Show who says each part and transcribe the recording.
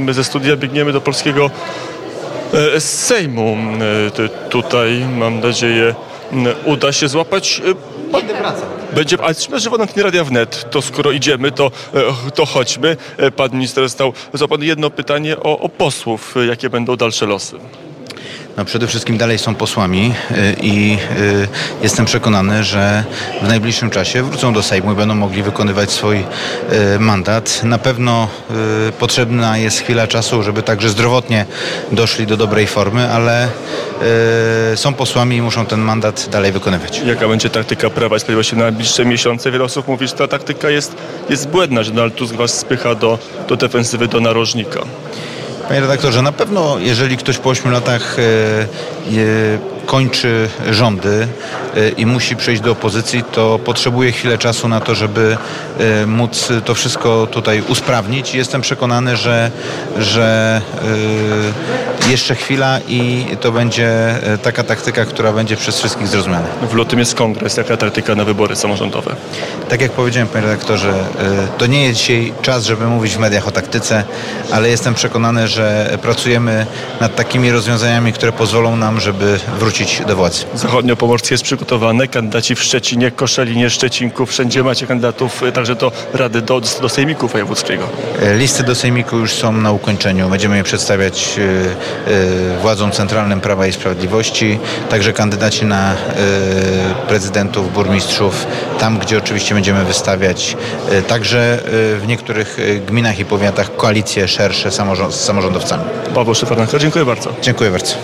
Speaker 1: My ze studia biegniemy do polskiego e, Sejmu. E, Tutaj mam nadzieję uda się złapać. e, pan- Będzie, ale na żywo na Radia Wnet, to skoro idziemy, to, e, to chodźmy. Pan minister stał, zadał jedno pytanie o, o posłów, jakie będą dalsze losy.
Speaker 2: No przede wszystkim dalej są posłami y, i y, jestem przekonany, że w najbliższym czasie wrócą do Sejmu i będą mogli wykonywać swój y, mandat. Na pewno potrzebna jest chwila czasu, żeby także zdrowotnie doszli do dobrej formy, ale są posłami i muszą ten mandat dalej wykonywać.
Speaker 1: Jaka będzie taktyka Prawa i Sprawiedliwości na najbliższe miesiące? Wiele osób mówi, że ta taktyka jest, jest błędna, że Donald Tusk was spycha do, do defensywy, do narożnika.
Speaker 2: Panie redaktorze, na pewno jeżeli ktoś po 8 latach e, kończy rządy e, i musi przejść do opozycji, to potrzebuje chwilę czasu na to, żeby e, móc to wszystko tutaj usprawnić. Jestem przekonany, że, że e, jeszcze chwila i to będzie taka taktyka, która będzie przez wszystkich zrozumiana.
Speaker 1: W lutym jest kongres. Jaka taktyka na wybory samorządowe?
Speaker 2: Tak jak powiedziałem, panie redaktorze, y, to nie jest dzisiaj czas, żeby mówić w mediach o taktyce, ale jestem przekonany, że pracujemy nad takimi rozwiązaniami, które pozwolą nam, żeby wrócić do władzy.
Speaker 1: Zachodniopomorskie jest przygotowane. Kandydaci w Szczecinie, Koszalinie, Szczecinku. Wszędzie macie kandydatów y, także do Rady, do, do Sejmiku Wojewódzkiego.
Speaker 2: Y, Listy do Sejmiku już są na ukończeniu. Będziemy je przedstawiać y, y, władzom centralnym Prawa i Sprawiedliwości, także kandydaci na prezydentów, burmistrzów, tam gdzie oczywiście będziemy wystawiać także w niektórych gminach i powiatach koalicje szersze z samorządowcami.
Speaker 1: Paweł Szefarnaka, dziękuję bardzo.
Speaker 2: Dziękuję bardzo.